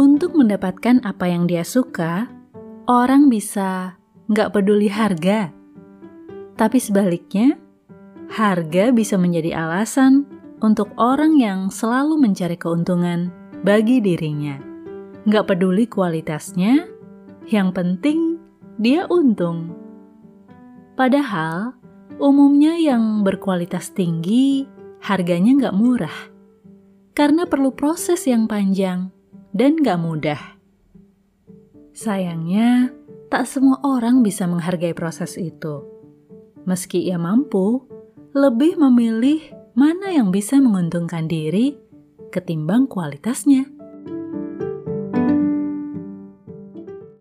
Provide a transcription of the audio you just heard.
Untuk mendapatkan apa yang dia suka, orang bisa nggak peduli harga. Tapi sebaliknya, harga bisa menjadi alasan untuk orang yang selalu mencari keuntungan bagi dirinya. Nggak peduli kualitasnya, yang penting dia untung. Padahal, umumnya yang berkualitas tinggi, harganya nggak murah. Karena perlu proses yang panjang dan gak mudah. Sayangnya, tak semua orang bisa menghargai proses itu. Meski ia mampu, lebih memilih mana yang bisa menguntungkan diri ketimbang kualitasnya.